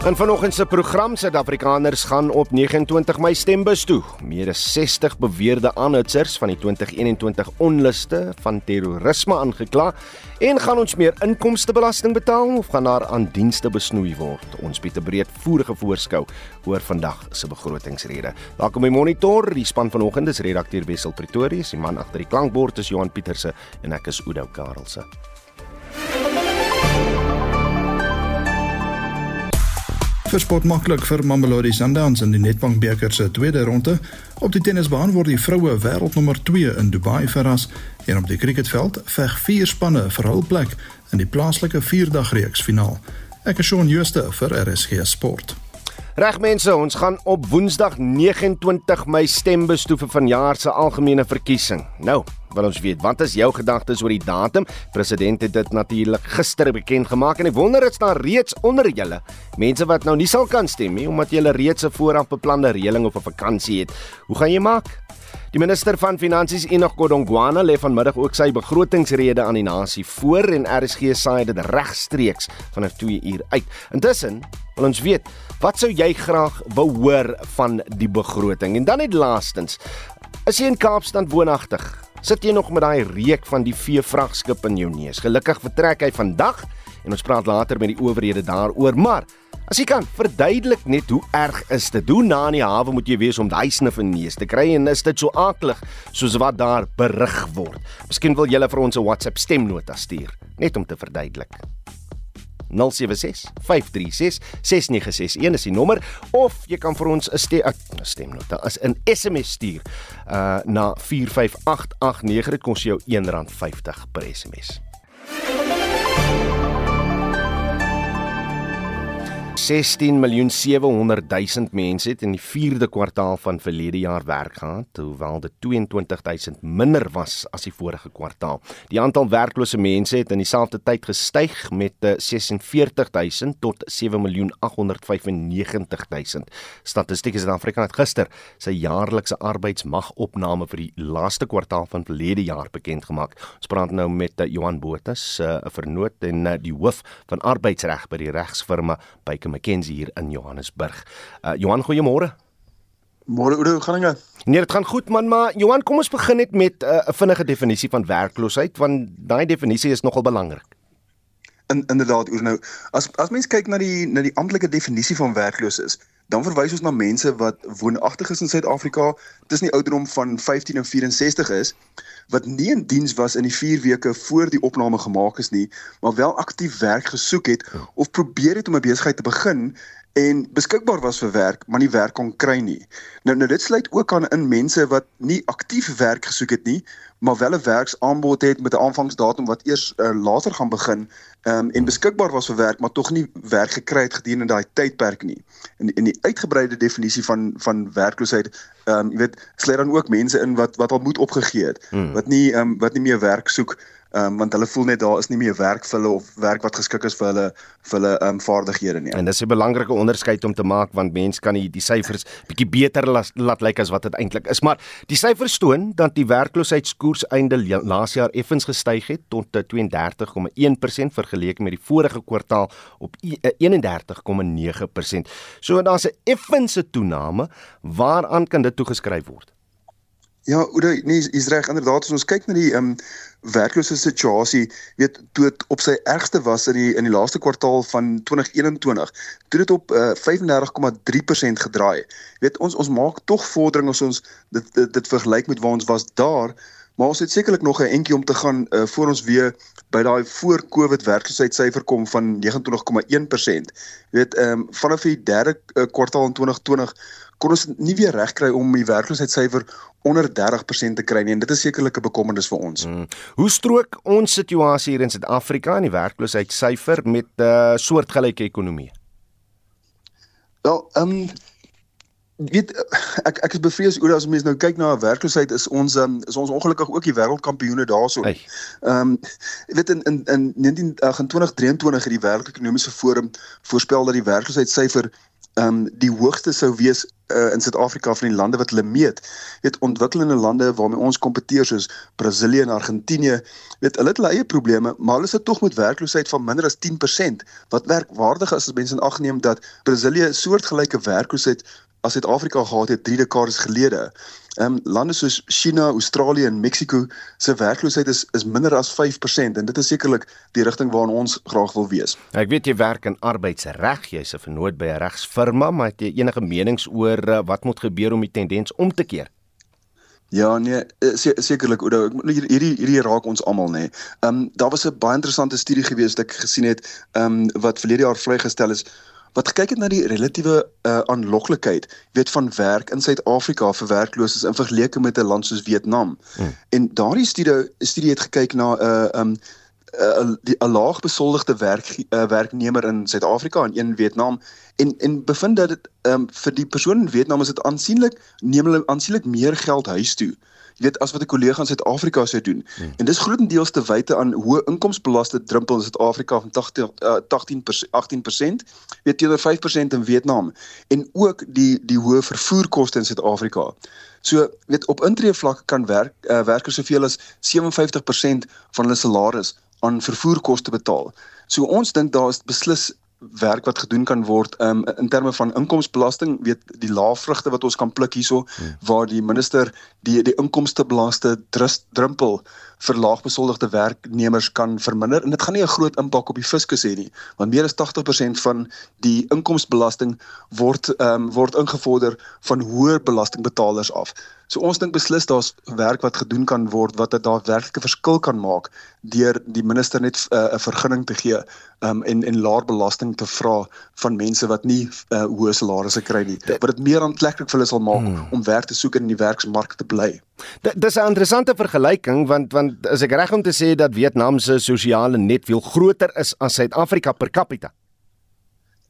En vanoggend se program Suid-Afrikaners gaan op 29 Mei stembus toe. Meer as 60 beweerde aanhitsers van die 2021 onluste van terrorisme aangekla en gaan ons meer inkomstebelasting betaal of gaan daar aan dienste besnoei word? Ons bied 'n breedvoerige voorskou oor vandag se begrotingsrede. Daar kom die monitor, die span vanoggend is redakteur Wessel Pretorius, die man agter die klankbord is Johan Pieterse en ek is Oudo Karelse. Vir sport maklik vir Mamelodi Sundowns in die Nedbank beker se tweede ronde. Op die tennisbaan word die vroue wêreldnommer 2 in Dubai verras en op die cricketveld veg vier spanne vir hul plek in die plaaslike vierdagreeks finaal. Ek is Shaun Schuster vir RSG Sport. Reg mense, ons gaan op Woensdag 29 Mei stembus toe vir vanjaar se algemene verkiesing. Nou, wil ons weet, wat is jou gedagtes oor die datum? President het dit natuurlik gister bekend gemaak en ek wonder dit's daar reeds onder julle mense wat nou nie sal kan stem nie omdat julle reeds 'n vooraf beplande reëling of 'n vakansie het. Hoe gaan jy maak? Die minister van Finansies Enoch Godongwana lê vanmiddag ook sy begrotingsrede aan die nasie voor en RSG saai dit regstreeks vanaf 2 uur uit. Intussen wil ons weet, wat sou jy graag wou hoor van die begroting? En dan net laastens, is jy in Kaapstad woonagtig? Sit jy nog met daai reuk van die veevragskip in jou neus? Gelukkig vertrek hy vandag en ons praat later met die owerhede daaroor, maar As jy kan, verduidelik net hoe erg is dit? Hoe na in die hawe moet jy wees om daai snif in neus te kry en is dit so aaklig soos wat daar berig word? Miskien wil julle vir ons 'n WhatsApp stemnota stuur, net om te verduidelik. 076 536 6961 is die nommer of jy kan vir ons 'n ste stemnota as 'n SMS stuur uh na 45889 dit kos jou R1.50 per SMS. 16 miljoen 700 000 mense het in die 4de kwartaal van verlede jaar werk gehad, hoewel dit 22 000 minder was as die vorige kwartaal. Die aantal werklose mense het in dieselfde tyd gestyg met 46 eh, 000 tot 7 miljoen 895 000. Statistiek Suid-Afrika het gister sy jaarlikse arbeidsmagopname vir die laaste kwartaal van verlede jaar bekend gemaak. Ons praat nou met eh, Johan Botha, eh, 'n vernoot en die hoof van arbeidsreg by die regsfirma Byke McKenzie hier in Johannesburg. Uh Johan, goeiemôre. Môre Oudo, hoe gaan dit? Nee, dit gaan goed man, maar Johan, kom ons begin net met uh, 'n uh, vinnige definisie van werkloosheid want daai definisie is nogal belangrik. In inderdaad, Oudo, nou as as mens kyk na die na die amptelike definisie van werkloos is, dan verwys ons na mense wat woonagtig is in Suid-Afrika tussen die ouderdom van 15 en 64 is wat nie in diens was in die 4 weke voor die opname gemaak is nie, maar wel aktief werk gesoek het of probeer het om 'n besigheid te begin en beskikbaar was vir werk, maar nie werk kon kry nie. Nou nou dit sluit ook aan in mense wat nie aktief werk gesoek het nie, maar wel 'n werksaanbod het met 'n aanvangsdatum wat eers uh, later gaan begin um, en beskikbaar was vir werk, maar tog nie werk gekry het gedurende daai tydperk nie. In in die uitgebreide definisie van van werkloosheid, ehm um, jy weet, sluit dan ook mense in wat wat al moed opgegee het, hmm. wat nie ehm um, wat nie meer werk soek um, want hulle voel net daar is nie meer werk vir hulle of werk wat geskik is vir hulle vir hulle um, vaardighede nie. En dis 'n belangrike onderskeid om te maak want mense kan die die syfers bietjie beter las, laat lyk as wat dit eintlik is, maar die syfers toon dat die werkloosheidskoers einde laas jaar effens gestyg het tot 32,1% vergeleke met die vorige kwartaal op 31,9%. So daar's 'n effense toename, waaraan kan dit toegeskryf word? Ja, Oude, nee, is reg inderdaad as ons kyk na die ehm um, werklose situasie, weet toe dit op sy ergste was in die in die laaste kwartaal van 2021, toe dit op uh, eh, 35,3% gedraai. Weet ons ons maak tog vordering as ons dit dit, dit vergelyk met waar ons was daar, maar ons het sekerlik nog 'n entjie om te gaan uh, voor ons weer by daai voor Covid werkloosheidsyfer kom van 29,1%. Weet ehm um, vanaf die derde uh, kwartaal in 2020 kon ons nie weer regkry om die werkloosheidssyfer onder 30% te kry nie en dit is sekerlik 'n bekommernis vir ons. Hmm. Hoe strook ons situasie hier in Suid-Afrika en die werkloosheidssyfer met 'n uh, soortgelyke ekonomie? Wel, ehm um, weet ek ek is bevrees oor as mense nou kyk na werkloosheid is ons um, is ons ongelukkig ook die wêreldkampioene daarso. Ehm um, weet in in in 19 uh, 2023 het die wêreldekonomiese forum voorspel dat die werkloosheidssyfer ehm um, die hoogste sou wees uh, in Suid-Afrika van die lande wat hulle meet. Weet ontwikkelende lande waarmee ons kompeteer soos Brasilië en Argentinië, weet hulle het hulle eie probleme, maar hulle sit tog met werkloosheid van minder as 10%. Wat werkwaardig is as mense in ag neem dat Brasilië 'n soortgelyke werkloosheid as Suid-Afrika gehad het 3 dekades gelede. Ehm um, lande soos China, Australië en Mexiko se werkloosheid is is minder as 5% en dit is sekerlik die rigting waarna ons graag wil wees. Ek weet jy werk in arbeidsreg, jy's 'n vernoot by 'n regsfirma, maar het jy enige menings oor uh, wat moet gebeur om die tendens om te keer? Ja nee, eh, sekerlik Oudo, hierdie hierdie raak ons almal nê. Nee. Ehm um, daar was 'n baie interessante studie gewees wat ek gesien het, ehm um, wat verlede jaar vrygestel is wat gekyk het na die relatiewe uh, aanloklikheid weet van werk in Suid-Afrika vir werklooses in vergelyking met 'n land soos Vietnam. Hmm. En daardie studie studie het gekyk na 'n uh, um 'n uh, 'n laag besoldigde werk uh, werknemer in Suid-Afrika en een in Vietnam en en bevind dat dit um, vir die persoon in Vietnam is dit aansienlik neem hulle aansienlik meer geld huis toe jy weet as wat 'n kollega in Suid-Afrika sou doen. Hmm. En dis grootendeels te wyte aan hoë inkomstebelasting drempel in Suid-Afrika van 80 uh, 18 18% weet teenoor 5% in Vietnam en ook die die hoë vervoerkoste in Suid-Afrika. So weet op intree vlak kan werk uh, werkers soveel as 57% van hulle salaris aan vervoerkoste betaal. So ons dink daar is beslis werk wat gedoen kan word um, in terme van inkomstebelasting weet die laafvrugte wat ons kan pluk hierso hmm. waar die minister die die inkomstebelasting drempel vir laagbesoldigde werknemers kan verminder en dit gaan nie 'n groot impak op die fiskus hê nie want meer as 80% van die inkomstebelasting word ehm um, word ingevorder van hoër belastingbetalers af. So ons dink beslis daar's werk wat gedoen kan word wat 'n daadwerklike verskil kan maak deur die minister net eh, 'n uh, vergunning te gee um, en en laer belasting te vra van mense wat nie uh, hoë salarisse kry nie. Wat dit meer aantreklik vir hulle sal maak hmm. om werk te soek in die werksmark te bly. Dis 'n interessante vergelyking want want as ek reg om te sê dat Vietnam se sosiale net veel groter is as Suid-Afrika per capita.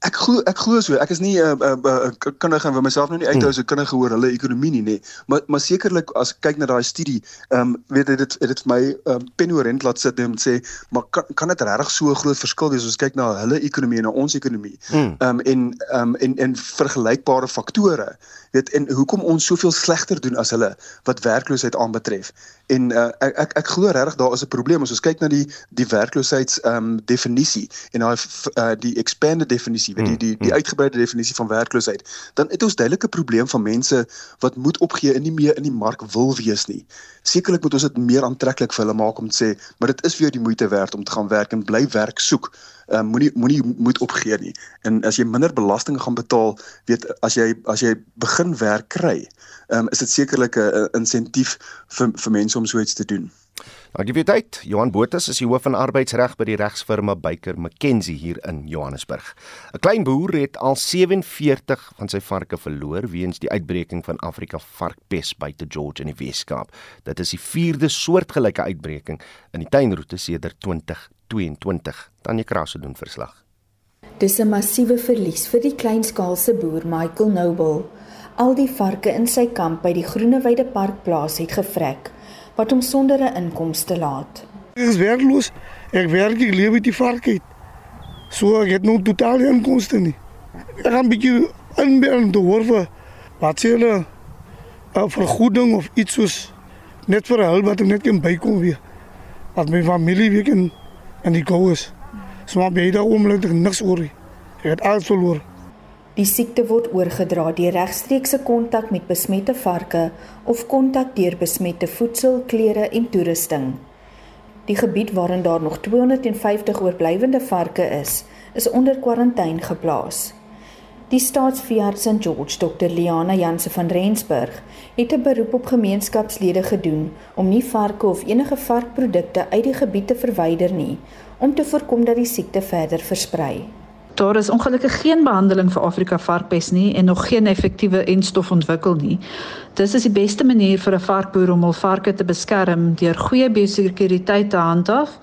Ek glo ek glo so. Ek is nie 'n uh, uh, uh, kundige en wil myself nou nie uithou as 'n kundige oor hulle ekonomie nie, nê. Maar maar sekerlik as kyk na daai studie, ehm um, weet jy dit dit vir my ehm um, penorent laat sit en sê, maar kan kan dit regtig so 'n groot verskil wees as ons kyk na hulle ekonomie en na ons ekonomie? Hmm. Ehm um, en ehm um, en en vergelykbare faktore. Weet en hoekom ons soveel slegter doen as hulle wat werkloosheid aanbetref. En uh, ek ek ek glo regtig daar is 'n probleem as ons kyk na die die werkloosheids ehm um, definisie en daai uh, die expanded definisie weet jy, die die mm. uitgebreide definisie van werkloosheid, dan het ons duidelike probleem van mense wat moet opgee en nie meer in die mark wil wees nie. Sekerlik moet ons dit meer aantreklik vir hulle maak om te sê, maar dit is vir jou die moeite werd om te gaan werk en bly werk soek. Ehm uh, moenie moenie moet opgee nie. En as jy minder belasting gaan betaal, weet as jy as jy begin werk kry, ehm um, is dit sekerlik 'n insentief vir vir mense om so iets te doen. Gee dit uit. Johan Botus is die hoof van arbeidsreg by die regsfirma Baker McKenzie hier in Johannesburg. 'n Klein boer het al 47 van sy varke verloor weens die uitbreking van Afrika varkpes buite George in die Weskaap. Dit is die vierde soortgelyke uitbreking in die tuinroete sedert 2022. Tanya Krause doen verslag. Dis 'n massiewe verlies vir die kleinskaalse boer Michael Noble. Al die varke in sy kamp by die Groenewyde Parkplaas het gevrek wat hom sonder 'n inkomste laat. Ek is werkloos. Ek werk ek lewe die varkheid. So ek het nou totaal geen inkomste nie. Ek gaan 'n bietjie inbeeld te hoor vir wat sê hulle 'n vergoeding of iets soos net vir hulp wat ek net kan bykom weer. Wat my familie weer kan en die gous. So maar baie daar oomlik niks oor. Ek het alles verloor. Die siekte word oorgedra deur regstreekse kontak met besmette varke of kontak deur besmette voedsel, klere en toerusting. Die gebied waarin daar nog 250 oorblywende varke is, is onder kwarantyne geplaas. Die staatsveearts in George, Dr. Liana Janse van Rensburg, het 'n beroep op gemeenskapslede gedoen om nie varke of enige varkprodukte uit die gebied te verwyder nie, om te voorkom dat die siekte verder versprei. Daar is ongelukkig geen behandeling vir Afrika varkpes nie en nog geen effektiewe enstof ontwikkel nie. Dis is die beste manier vir 'n varkboer om hul varke te beskerm deur goeie biosekuriteit te handhaaf.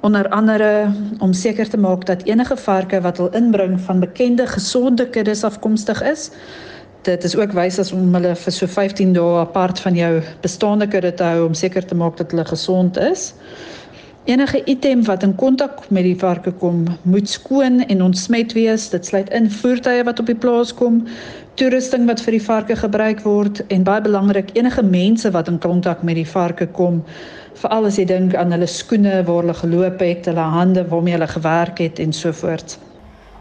Onder andere om seker te maak dat enige varke wat hulle inbring van bekende gesonde kuddes afkomstig is. Dit is ook wys as om hulle vir so 15 dae apart van jou bestaande kudde te hou om seker te maak dat hulle gesond is Enige item wat in kontak met die varke kom, moet skoon en ontsmet wees. Dit sluit in voertuie wat op die plaas kom, toerusting wat vir die varke gebruik word en baie belangrik, enige mense wat in kontak met die varke kom, veral as jy dink aan hulle skoene waar hulle geloop het, hulle hande waarmee hulle gewerk het en so voort.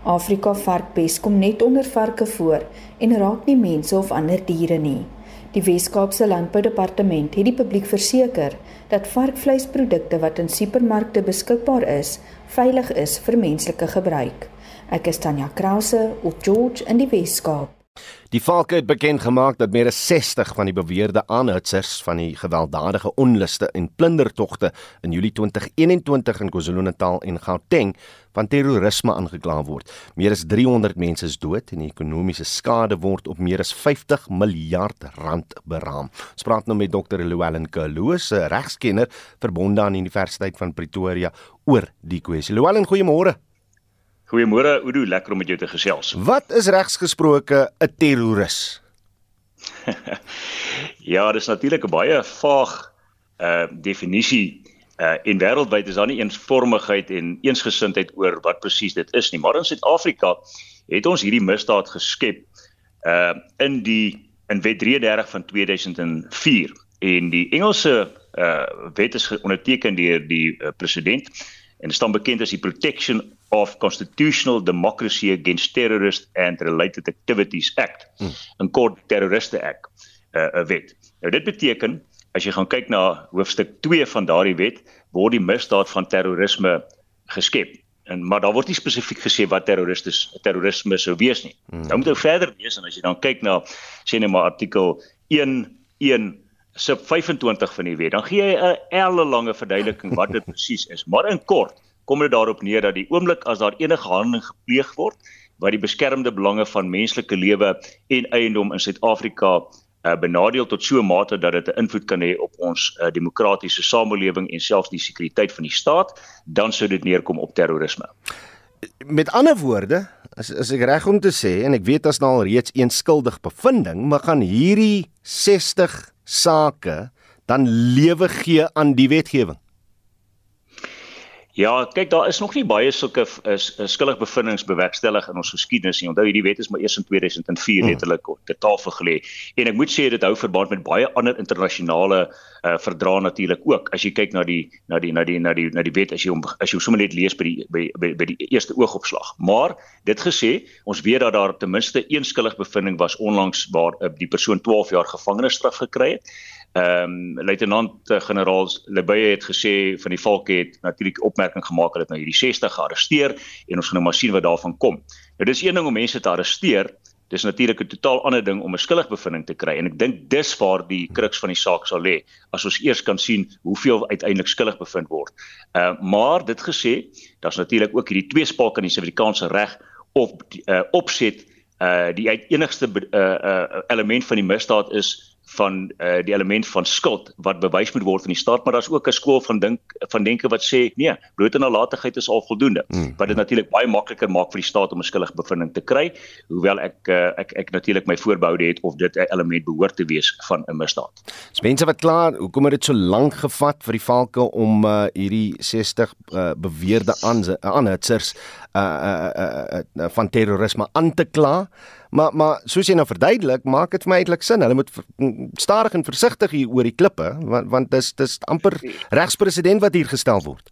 Afrika varkpes kom net onder varke voor en raak nie mense of ander diere nie. Die Wes-Kaapse Landboudepartement het die publiek verseker dat varkvleisprodukte wat in supermarkte beskikbaar is, veilig is vir menslike gebruik. Ek is Tanya Krause op George in die Wes-Kaap. Die valke het bekend gemaak dat meer as 60 van die beweerde aanhitsers van die gewelddadige onluste en plundertogte in Julie 2021 in KwaZulu-Natal en Gauteng van terrorisme aangekla word. Meer as 300 mense is dood en die ekonomiese skade word op meer as 50 miljard rand beraam. Ons praat nou met Dr. Llewellyn Kaluus, 'n regskenner verbonde aan die Universiteit van Pretoria oor die kwessie. Llewellyn, goeiemôre. Goeiemôre Udo, lekker om met jou te gesels. Wat is regsgesproke 'n terroris? ja, dis natuurlik 'n baie vaag uh definisie uh en wêreldwyd is daar nie eensvormigheid en eensgesindheid oor wat presies dit is nie. Maar in Suid-Afrika het ons hierdie misdaad geskep uh in die in Wet 33 van 2004 en die Engelse uh wet is onderteken deur die uh, president en staan bekend as die Protection of Constitutional Democracy Against Terrorist and Related Activities Act. Hmm. 'n kort terroriste uh, 'n uh, wet. Nou dit beteken as jy gaan kyk na hoofstuk 2 van daardie wet, word die misdaad van terrorisme geskep. En maar daar word nie spesifiek gesê wat terroristes terrorisme sou wees nie. Hmm. Nou moet jy verder lees en as jy dan kyk na sê net maar artikel 1 1 sub 25 van die wet, dan gee hy 'n ellelange verduideliking wat dit presies is. Maar in kort, kom dit daarop neer dat die oomblik as daar enige handeling gepleeg word wat die beskermde belange van menslike lewe en eiendom in Suid-Afrika uh, benadeel tot so 'n mate dat dit 'n invloed kan hê op ons uh, demokratiese samelewing en selfs die sekuriteit van die staat, dan sou dit neerkom op terrorisme. Met ander woorde, as as ek reg om te sê en ek weet as nou al reeds een skuldig bevinding, maar gaan hierdie 60 sake dan lewe gee aan die wetgewing. Ja, kyk daar is nog nie baie sulke is, is skuldig bevindings bewerkstellig in ons geskiedenis nie. Onthou hierdie wet is maar eers in 2004 hmm. letterlik op die tafel gelê. En ek moet sê dit hou verband met baie ander internasionale uh, verdrae natuurlik ook. As jy kyk na die na die na die na die na die wet as jy hom as jy sommer net lees by die by by, by die eerste oogopslag. Maar dit gesê, ons weet dat daar ten minste een skuldig bevinding was onlangs waar uh, die persoon 12 jaar gevangenisstraf gekry het. Ehm um, luitenant uh, generaal Lebeye het gesê van die valke het natuurlik opmerking gemaak dat nou hierdie 60 gearresteer en ons gaan nou maar sien wat daarvan kom. Nou dis een ding om mense te arresteer, dis natuurlik 'n totaal ander ding om 'n skuldig bevinding te kry en ek dink dis waar die kruks van die saak sal lê as ons eers kan sien hoeveel uiteindelik skuldig bevind word. Ehm uh, maar dit gesê, daar's natuurlik ook hierdie twee spalk in die Suid-Afrikaanse reg op uh, opset uh die enigste uh, uh element van die misdaad is van uh, die element van skuld wat bewys moet word in die staat maar daar's ook 'n skool van dink van denke wat sê nee blote nalatigheid is al voldoende hmm. wat dit natuurlik baie makliker maak vir die staat om 'n skuldige bevinding te kry hoewel ek uh, ek ek natuurlik my voorbehoude het of dit 'n element behoort te wees van 'n misdaad. Dis mense wat klaar hoekom het dit so lank gevat vir die valke om uh, hierdie 60 uh, beweerde aanhitsers uh, uh, uh, uh, van terrorisme aan te kla Maar maar soos jy nou verduidelik, maak dit vir my eintlik sin. Hulle moet stadig en versigtig hier oor die klippe want want dis dis amper regspresident wat hier gestel word.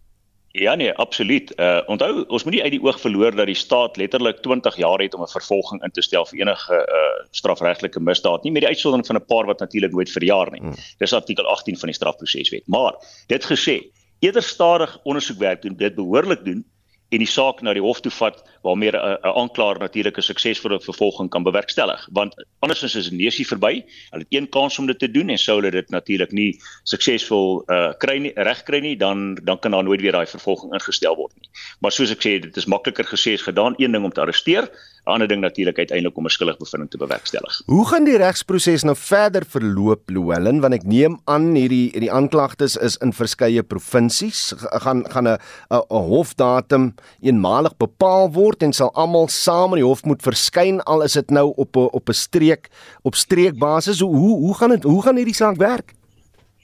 Ja nee, absoluut. Uh onthou, ons moet nie uit die oog verloor dat die staat letterlik 20 jaar het om 'n vervolging in te stel vir enige uh strafregtelike misdaad, nie met die uitsondering van 'n paar wat natuurlik nooit verjaar nie. Hmm. Dis artikel 18 van die strafproseswet. Maar dit gesê, eerder stadig ondersoekwerk doen, dit behoorlik doen en die saak na die hof toe vat waarmee 'n aanklaer natuurlik 'n suksesvolle vervolging kan bewerkstellig. Want andersins is 'n neusie verby. Hulle het een kans om dit te doen en sou hulle dit natuurlik nie suksesvol uh, kry nie reg kry nie dan dan kan daar nooit weer daai vervolging ingestel word nie. Maar soos ek sê dit is makliker gesê as gedaan een ding om te arresteer 'n ander ding natuurlik uiteindelik om 'n skuldige bevinding te bewerkstellig. Hoe gaan die regsproses nou verder verloop, Louwelen, want ek neem aan hierdie hierdie aanklagtes is in verskeie provinsies gaan gaan 'n 'n hofdatum eenmalig bepaal word en sal almal saam in die hof moet verskyn al is dit nou op 'n op 'n streek op streekbasis. Hoe hoe hoe gaan dit hoe gaan hierdie saak werk?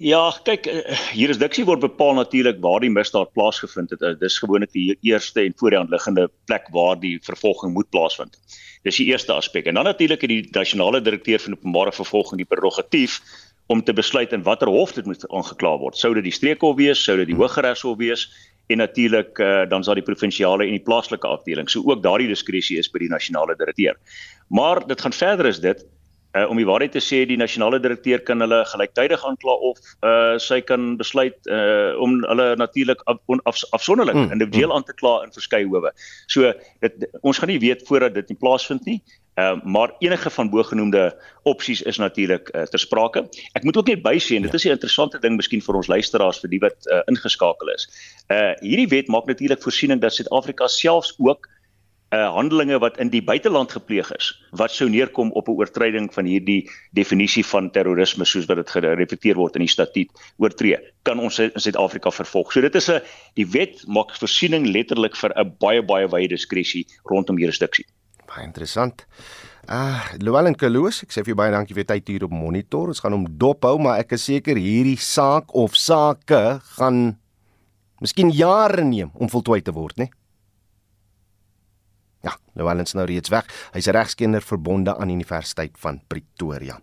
Ja, kyk, jurisdiksie word bepaal natuurlik waar die misdaad plaasgevind het. Dis gewoonlik die eerste en voor die hand liggende plek waar die vervolging moet plaasvind. Dis die eerste aspek. En dan natuurlik het die nasionale direkteur van openbare vervolging die prerogatief om te besluit in watter hof dit moet aangekla word. Sou dit die streekhof wees, sou dit die Hooggeregshof wees en natuurlik uh, dan sal die provinsiale en die plaaslike afdeling. So ook daardie diskresie is by die nasionale direkteur. Maar dit gaan verder as dit. Uh, om die waarheid te sê, die nasionale direkteur kan hulle gelyktydig aankla of uh, sy kan besluit uh, om hulle natuurlik af, af, afsonderlik mm, individueel mm. aan te kla in verskeie howe. So dit ons gaan nie weet voordat dit in plaasvind nie. Ehm uh, maar enige van bogenoemde opsies is natuurlik uh, ter sprake. Ek moet ook net bysê en dit ja. is 'n interessante ding miskien vir ons luisteraars vir die wat uh, ingeskakel is. Uh hierdie wet maak natuurlik voorsiening dat Suid-Afrika selfs ook uh handelinge wat in die buiteland gepleeg is wat sou neerkom op 'n oortreding van hierdie definisie van terrorisme soos wat dit gereflekteer word in die statuut oortree kan ons in Suid-Afrika vervolg. So dit is 'n die wet maak voorsiening letterlik vir 'n baie baie wye diskresie rondom jurisdiksie. Baie interessant. Ah, Llewellyn Kaloos, ek sê vir jou baie dankie vir tyd hier op monitor. Ons gaan hom dophou, maar ek is seker hierdie saak of sake gaan miskien jare neem om voltooi te word, né? Ja, Llewellyn is nou reeds weg. Hy's regskenner verbonde aan Universiteit van Pretoria.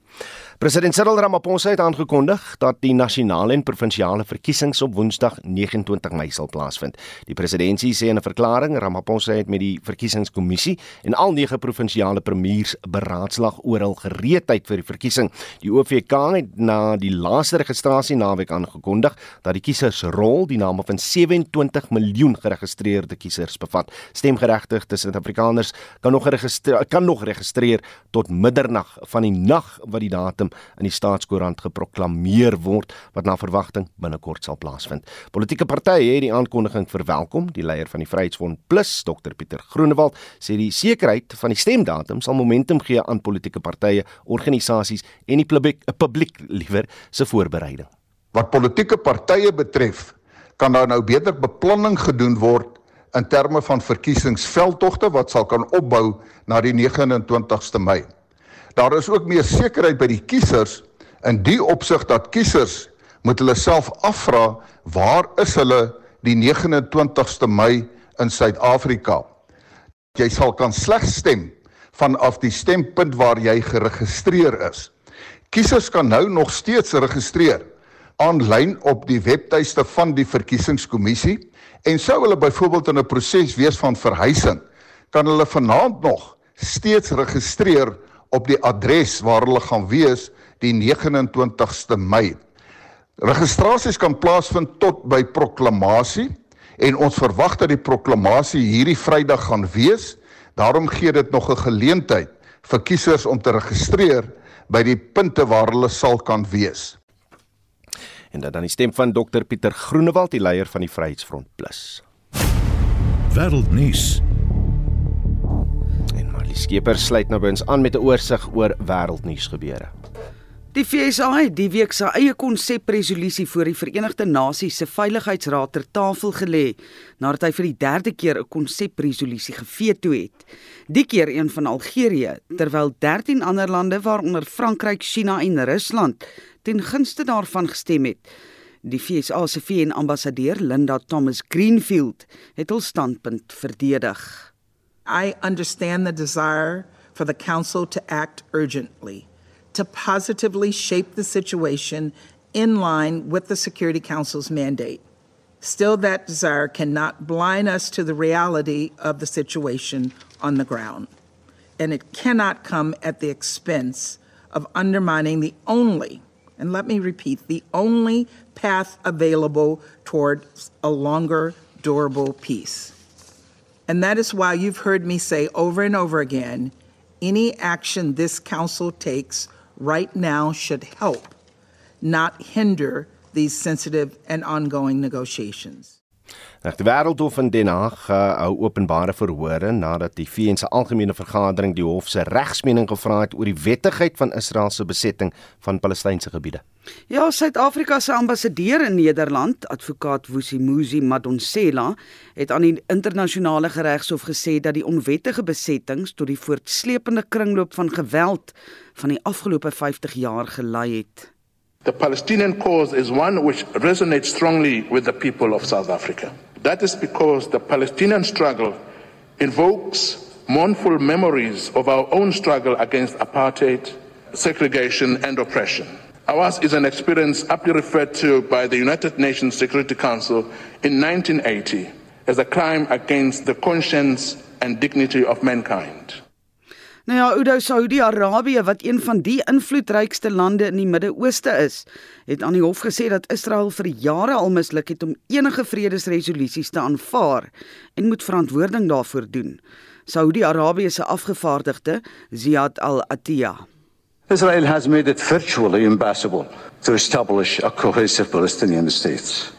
President Cyril Ramaphosa het aangekondig dat die nasionale en provinsiale verkiesings op Woensdag 29 Mei sal plaasvind. Die presidentsie sê in 'n verklaring Ramaphosa het met die verkiesingskommissie en al nege provinsiale premiers beraadslag oor hul gereedheid vir die verkiesing. Die OVK het na die laaste registrasie naweek aangekondig dat die kiesersrol die name van 27 miljoen geregistreerde kiesers bevat. Stemgeregtigde Suid-Afrikaners kan nog geregistreer kan nog registreer tot middernag van die nag wat die datum in die staatskoerant geproklaameer word wat na verwagting binnekort sal plaasvind. Politieke partye het die aankondiging verwelkom. Die leier van die Vryheidsfront Plus, Dr Pieter Groenewald, sê die sekerheid van die stemdatum sal momentum gee aan politieke partye, organisasies en die publiek, publiek liewer se voorbereiding. Wat politieke partye betref, kan daar nou beter beplanning gedoen word in terme van verkiesingsveldtogte wat sal kan opbou na die 29ste Mei. Daar is ook meer sekerheid by die kiesers in die opsig dat kiesers moet hulle self afvra waar is hulle die 29ste Mei in Suid-Afrika. Jy sal kan slegs stem vanaf die stempunt waar jy geregistreer is. Kiesers kan nou nog steeds registreer aanlyn op die webtuiste van die verkiesingskommissie en sou hulle byvoorbeeld in 'n proses wees van verhuising, kan hulle vanaand nog steeds registreer op die adres waar hulle gaan wees die 29ste Mei. Registrasies kan plaasvind tot by proklamasie en ons verwag dat die proklamasie hierdie Vrydag gaan wees. Daarom gee dit nog 'n geleentheid vir kiesers om te registreer by die punte waar hulle sal kan wees. En dan die stem van Dr Pieter Groenewald, die leier van die Vryheidsfront Plus. Wêreldnuus. Skeper sluit nou by ons aan met 'n oorsig oor wêreldnuus gebeure. Die FSA het die week sy eie konsepresolusie voor die Verenigde Nasies se Veiligheidsraad ter tafel gelê nadat hy vir die derde keer 'n konsepresolusie geveto het. Die keer een van Algerië, terwyl 13 ander lande waaronder Frankryk, China en Rusland ten gunste daarvan gestem het. Die FSA se VN-ambassadeur Linda Thomas Greenfield het hul standpunt verdedig. I understand the desire for the Council to act urgently, to positively shape the situation in line with the Security Council's mandate. Still, that desire cannot blind us to the reality of the situation on the ground. And it cannot come at the expense of undermining the only, and let me repeat, the only path available towards a longer, durable peace. And that is why you've heard me say over and over again any action this council takes right now should help, not hinder these sensitive and ongoing negotiations. Nou, die Wêreldhof in Den Haag uh, hou openbare verhore nadat die VN se algemene vergadering die hof se regsmening gevra het oor die wettigheid van Israel se besetting van Palestynse gebiede. Ja, Suid-Afrika se ambassadeur in Nederland, advokaat Wusimuzi Madonsela, het aan die internasionale geregshof gesê dat die onwettige besettings tot die voortsleepende kringloop van geweld van die afgelope 50 jaar gelei het. The Palestinian cause is one which resonates strongly with the people of South Africa. That is because the Palestinian struggle invokes mournful memories of our own struggle against apartheid, segregation, and oppression. Ours is an experience aptly referred to by the United Nations Security Council in 1980 as a crime against the conscience and dignity of mankind. Nou ja, Oudo Saudi-Arabië wat een van die invloedrykste lande in die Midde-Ooste is, het aan die hof gesê dat Israel vir jare al misluk het om enige vredesresolusies te aanvaar en moet verantwoording daarvoor doen. Saudi-Arabië se afgevaardigde, Ziad Al-Attiyah Israel has made it virtually impossible to establish a cohesive Palestinian state.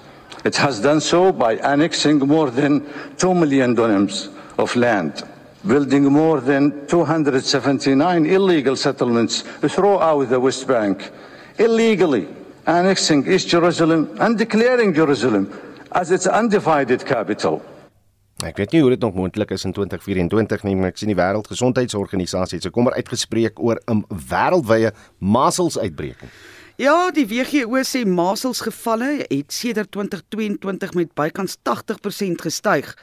It has done so by annexing more than 2 million dunams of land, building more than 279 illegal settlements throughout the West Bank, illegally annexing East Jerusalem and declaring Jerusalem as its undivided capital. Ek weet nie hoe dit nog moontlik is in 2024 nie, maar ek sien die Wêreldgesondheidsorganisasie het se kommer uitgespreek oor 'n wêreldwye maselsuitbreking. Ja, die WHO sê maselsgevalle het sedert 2022 met bykans 80% gestyg.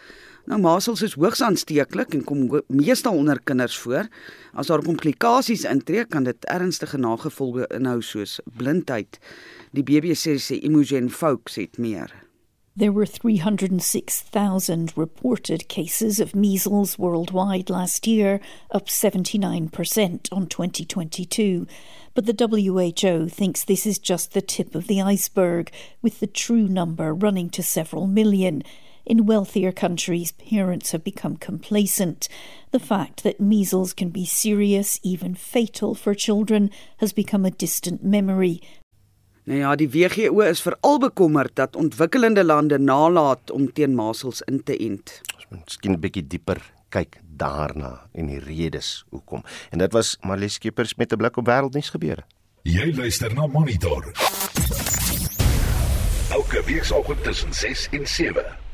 Nou masels is hoogs aansteeklik en kom meestal onder kinders voor. As daar komplikasies intree, kan dit ernstige nagevolge inhou soos blindheid. Die BBC sê Imogen het meer. There were 306,000 reported cases of measles worldwide last year, up 79% on 2022. But the WHO thinks this is just the tip of the iceberg, with the true number running to several million. In wealthier countries, parents have become complacent. The fact that measles can be serious, even fatal for children, has become a distant memory, Nou ja, die WHO is veral bekommerd dat ontwikkelende lande nalat om teen masels in te ent. Ons moet miskien 'n bietjie dieper kyk daarna en die redes hoekom. En dit was Marlies Skeepers met 'n blik op wêreldnuus gebeure. Jy luister na Monitor. Elke week saam tussen 6 en 7.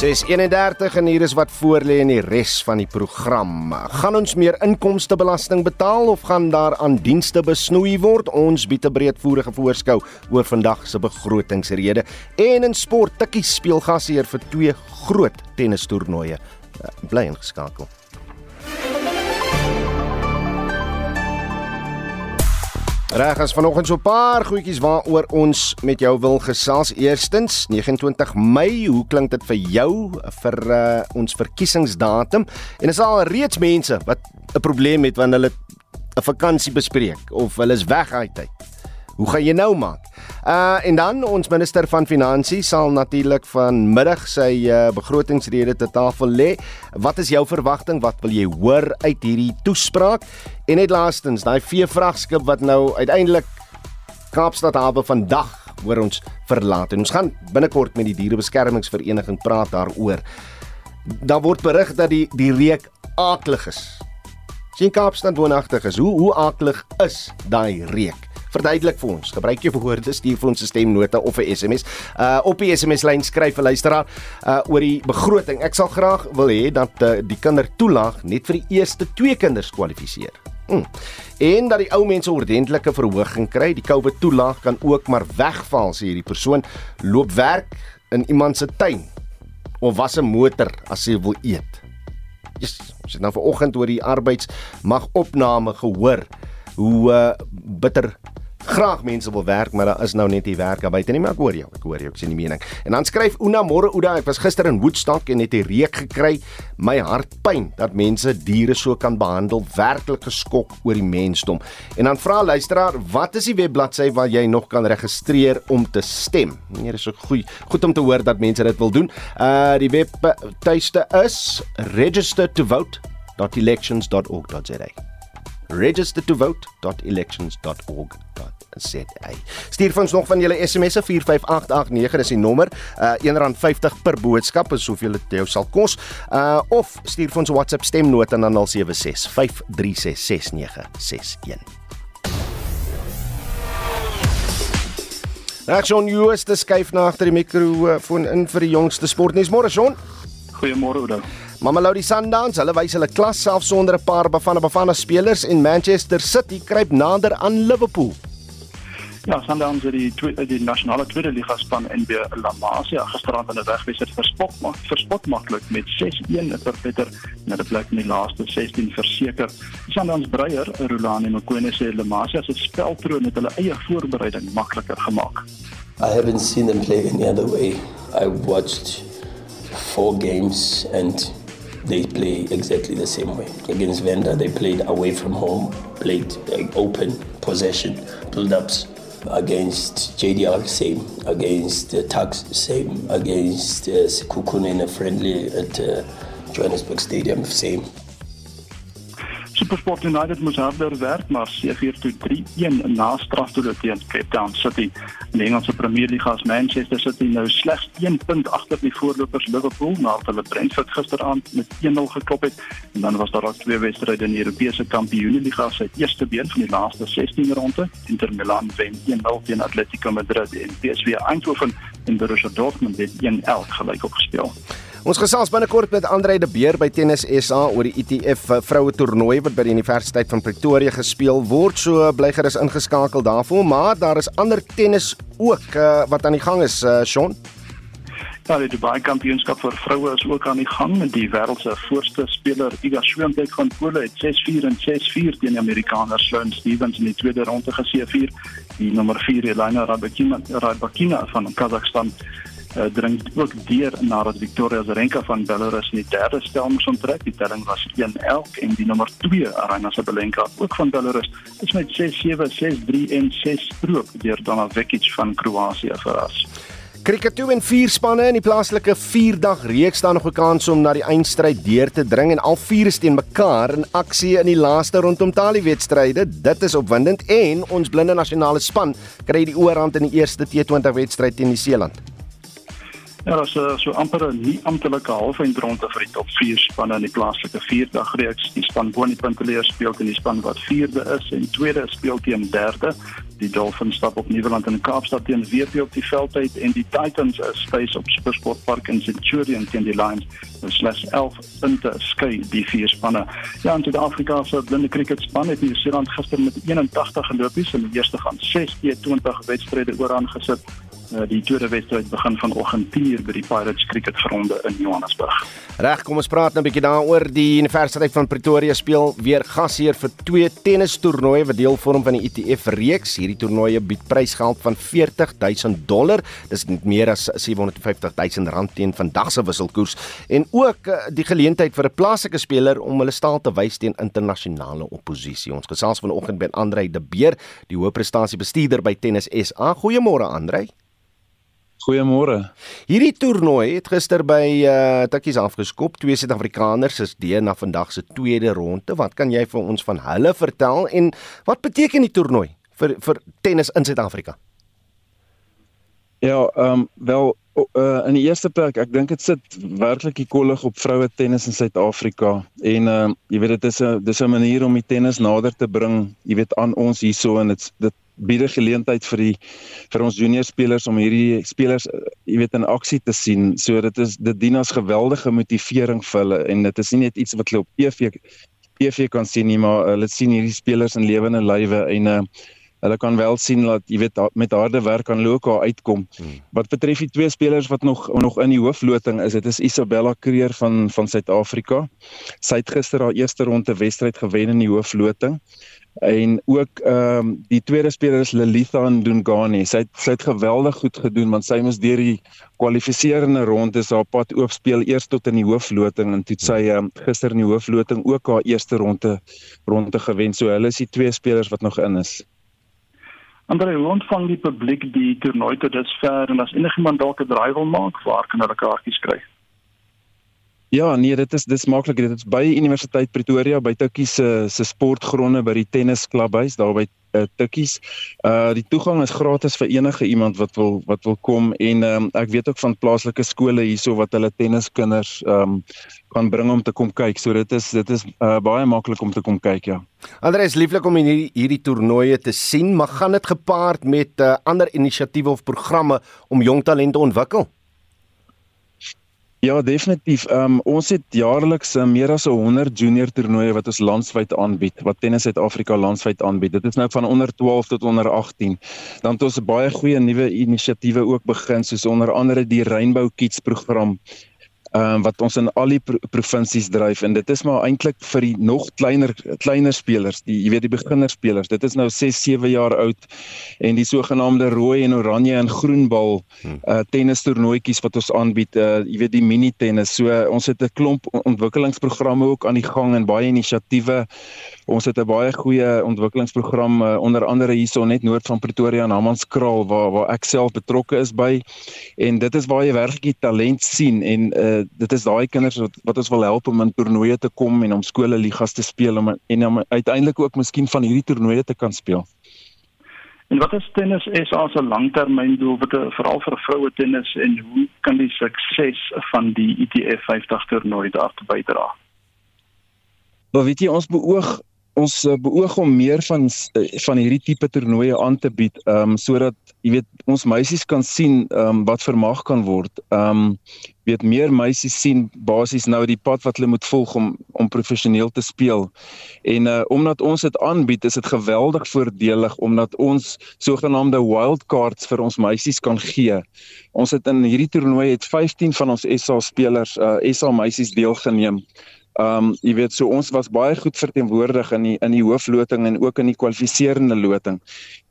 631 en hier is wat voor lê in die res van die program. Gaan ons meer inkomstebelasting betaal of gaan daar aan dienste besnoei word? Ons bied 'n breedvoerige voorskou oor vandag se begrotingsrede. En in sport, Tikkie speel gasheer vir twee groot tennistoernooie. Bly ingeskakel. Reg as vanoggend so 'n paar goedjies waaroor ons met jou wil gesels. Eerstens, 29 Mei, hoe klink dit vir jou vir uh, ons verkiesingsdatum? En is al reeds mense wat 'n probleem het wanneer hulle 'n vakansie bespreek of hulle is weg uit tyd. Hoe gaan jy nou maak? Uh en dan ons minister van finansies sal natuurlik vanmiddag sy uh, begrotingsrede te tafel lê. Wat is jou verwagting? Wat wil jy hoor uit hierdie toespraak? En net laastens, daai veevragskip wat nou uiteindelik Kaapstad hawe vandag hoor ons verlaat. En ons gaan binnekort met die dierebeskermingsvereniging praat daaroor. Daar word berig dat die die reuk aaklig is. Sien Kaapstad woonagtig is. Hoe hoe aaklig is daai reuk? Verduidelik vir ons. Gebruik jou woorde, stuur vir ons 'n stemnota of 'n SMS. Uh op die SMS lyn skryf 'n luisteraar uh oor die begroting. Ek sal graag wil hê dat uh, die kindertoelaag net vir die eerste twee kinders kwalifiseer. Mm. En dat die ou mense ordentlike verhoging kry. Die COVID toelaag kan ook maar wegval sê hierdie persoon loop werk in iemand se tuin of was 'n motor as jy wil eet. Yes, ons het nou vanoggend oor die arbeidsmag opname gehoor hoe uh, bitter graag mense wil werk, maar daar is nou net nie werk daar buite nie, maar ek hoor jou. Ek hoor jou, ek sien die mening. En dan skryf Una môre Ouda, ek was gister in Woodstock en het 'n reuk gekry. My hart pyn dat mense diere so kan behandel. Werklik geskok oor die mensdom. En dan vra luisteraar, wat is die webbladsy waar jy nog kan registreer om te stem? Nee, dis so goed. Goed om te hoor dat mense dit wil doen. Uh die web tuiste is register2vote.elections.org.za register2vote.elections.org.za. Stuur vir ons nog van julle SMS'e 45889 dis die nommer. Uh R1.50 per boodskap is soveel dit jou sal kos. Uh of stuur vir ons WhatsApp stemnota na 0765366961. Reaksie Joos te skuif na agter die mikrofoon in vir die jongste sportnuus. Môre Jon. Goeiemôre Oudo. Mamelodi Sundowns, hulle wys hulle klas self sonder 'n paar bevande bevande spelers en Manchester City kruip nader aan Liverpool. Ja, Sundowns het die twee, die nasionale tweede liga span NB La Masia gisterand in 'n wegwedstryd verspot maar verspot maklik met 6-1 ter beter na die plek in die laaste 16 verseker. Sundowns breier Rulani Mokone sê La Masia se speltroon het hulle eie voorbereiding makliker gemaak. I haven't seen them play any other way. I watched four games and they play exactly the same way. Against Venda, they played away from home, played like, open possession, build-ups. Against JDR, same. Against uh, Tugs, same. Against uh, Sekukune in a friendly at uh, Johannesburg Stadium, same. Supersport United moes harder werk maar seëvier toe 3-1 na strafdoele teen Cape Town City. In Engelse Premier League as Manchester City nou slegs 1 punt agter die voorlopers Liverpool nadat hulle Brentford gisteraand met 1-0 geklop het. En dan was daar ook twee wedstryde in die Europese Kampioenligga se eerste been van die laaste 16 ronde. Inter Milan wen 1-0 teen Atletico Madrid en PSV Eindhoven en Borussia Dortmund het 1-1 gelyk opgespeel. Ons gesels binnekort met Andre de Beer by Tennis SA oor die ITF e vroue toernooi wat by die Universiteit van Pretoria gespeel word. So bly gerus ingeskakel daarvoor, maar daar is ander tennis ook uh, wat aan die gang is, uh, Shaun. Ja, die Dubai Kampioenskap vir vroue is ook aan die gang die wêreld se voorste speler Iga Swiatek van Pole het 6-4 en 6-4 teen die Amerikaner Sloane Stephens in die tweede ronde geseëvier. Die nommer 4 Elena Rybakina Rybakina van Kazakhstan uh, dring ook deur nadat Victoria Azarenka van Belarus in die derde stel moes onttrek. Die telling was 1-11 en die nommer 2 Aryna Sabalenka ook van Belarus is met 6-7, 6-3 en 6 stroop deur Dana Vekic van Kroasie verras. Kriket 2 en 4 spanne in die plaaslike 4-dag reeks staan nog 'n kans om na die eindstryd deur te dring en al vier is teen mekaar in aksie in die laaste rondom talie wedstryde. Dit is opwindend en ons blinde nasionale span kry die oorhand in die eerste T20 wedstryd teen Nieu-Seeland. Ja, dat is uh, so amper 'n nie amptelike halfeindronde vir die top 4 spanne in die plaaslike 4-dag reeks. Die span bo in die punteleer speel teen die span wat 4de is en tweede speel teen derde. Die Dolphins stap op Nieuweland in Kaapstad teen WP op die veld uit en die Titans space op Supersport Park in Centurion teen die Lions. Hulle slegs 11 punte skei die vier spanne. Ja, in Suid-Afrika se blinde cricket span het New Zealand gister met 81 gelopies in die eerste gaan 6 T20 wedstryde ooraan gesit. Uh, die tweede wedstryd begin vanoggend 10:00 by die Pirates Cricketgronde in Johannesburg. Reg, kom ons praat nou 'n bietjie daaroor. Die Universiteit van Pretoria speel weer gasheer vir twee tennistoernooie wat deel vorm van die ITF e reeks. Hierdie toernooie bied prysgeld van 40000 dollar. Dis meer as 750000 rand teen vandag se wisselkoers en ook uh, die geleentheid vir 'n plaaslike speler om hulle staal te wys teen internasionale oppositie. Ons gesels vanoggend met Andrei De Beer, die hoofprestasie bestuurder by Tennis SA. Goeiemôre Andrei. Goeiemôre. Hierdie toernooi het gister by uh Tikkies afgeskop. Twee Suid-Afrikaners is deel na vandag se tweede ronde. Wat kan jy vir ons van hulle vertel en wat beteken die toernooi vir vir tennis in Suid-Afrika? Ja, ehm um, wel uh in die eerste plek, ek dink dit sit werklik die kollig op vroue tennis in Suid-Afrika en ehm uh, jy weet dit is 'n dis 'n manier om die tennis nader te bring, jy weet aan ons hierso en dit dit bied 'n geleentheid vir die vir ons junior spelers om hierdie spelers jy weet in aksie te sien. So dit is dit dien as geweldige motivering vir hulle en dit is nie net iets wat hulle op TV TV kan sien nie, maar hulle sien hierdie spelers in lewende lywe en uh, hulle kan wel sien dat jy weet met harde werk kan ook daar uitkom. Hmm. Wat betref die twee spelers wat nog nog in die hoofloting is, dit is Isabella Creer van van Suid-Afrika. Sy het gister haar eerste ronde wedstryd gewen in die hoofloting en ook ehm um, die tweede speler is Lilitha Ndungane. Sy het sy het geweldig goed gedoen want sy moes deur die kwalifiserende rondes haar pad oop speel eers tot in die hoofloting en toe sy um, gister in die hoofloting ook haar eerste ronde ronde gewen. So hulle is die twee spelers wat nog in is. Andre rond van die publiek die toernooi tot dusver en as enigiemand dalk 'n draai wil maak, waar kan hulle kaartjies kry? Ja, nee, dit is dis maklik. Dit is by Universiteit Pretoria by Tikkie se se sportgronde by die tennisklubhuis daar by uh, Tikkies. Uh die toegang is gratis vir enige iemand wat wil wat wil kom en um, ek weet ook van plaaslike skole hierso wat hulle tenniskinders um kan bring om te kom kyk. So dit is dit is uh, baie maklik om te kom kyk, ja. Andreus, lieflik om hierdie hierdie toernooie te sien, maar gaan dit gepaard met uh, ander inisiatiewe of programme om jong talente ontwikkel? Ja, definitief. Um, ons het jaarliks uh, meer as 100 junior toernooie wat ons landwyd aanbied, wat Tennis Suid-Afrika landwyd aanbied. Dit is nou van onder 12 tot onder 18. Dan het ons baie goeie nuwe inisiatiewe ook begin, soos onder andere die Rainbow Kids program ehm um, wat ons in al die pro provinsies dryf en dit is maar eintlik vir die nog kleiner kleiner spelers, die jy weet die beginnerspelers. Dit is nou 6, 7 jaar oud en die sogenaamde rooi en oranje en groen bal hmm. uh tennis toernooitjies wat ons aanbied, uh jy weet die mini tennis. So uh, ons het 'n klomp ontwikkelingsprogramme ook aan die gang en baie inisiatiewe. Ons het 'n baie goeie ontwikkelingsprogram uh, onder andere hierso net noord van Pretoria in Hammanskraal waar waar ek self betrokke is by en dit is waar jy werklik talent sien en uh dit is daai kinders wat wat ons wil help om in toernooie te kom en om skole ligas te speel om en om uiteindelik ook miskien van hierdie toernooie te kan speel. En wat is tennis is as 'n langtermyndoel wat veral vir vroue tennis en hoe kan die sukses van die ITF 50 toernooi daartoe bydra? Wel weet jy ons beoog ons uh, beoog om meer van uh, van hierdie tipe toernooie aan te bied, ehm um, sodat jy weet ons meisies kan sien ehm um, wat vermag kan word. Ehm um, weet meer meisies sien basies nou die pad wat hulle moet volg om om professioneel te speel. En uh omdat ons dit aanbied, is dit geweldig voordelig omdat ons sogenaamde wild cards vir ons meisies kan gee. Ons het in hierdie toernooi het 15 van ons SA spelers uh SA meisies deelgeneem. Ehm um, jy weet so ons was baie goed verteenwoordig in die in die hoofloting en ook in die kwalifiserende loting.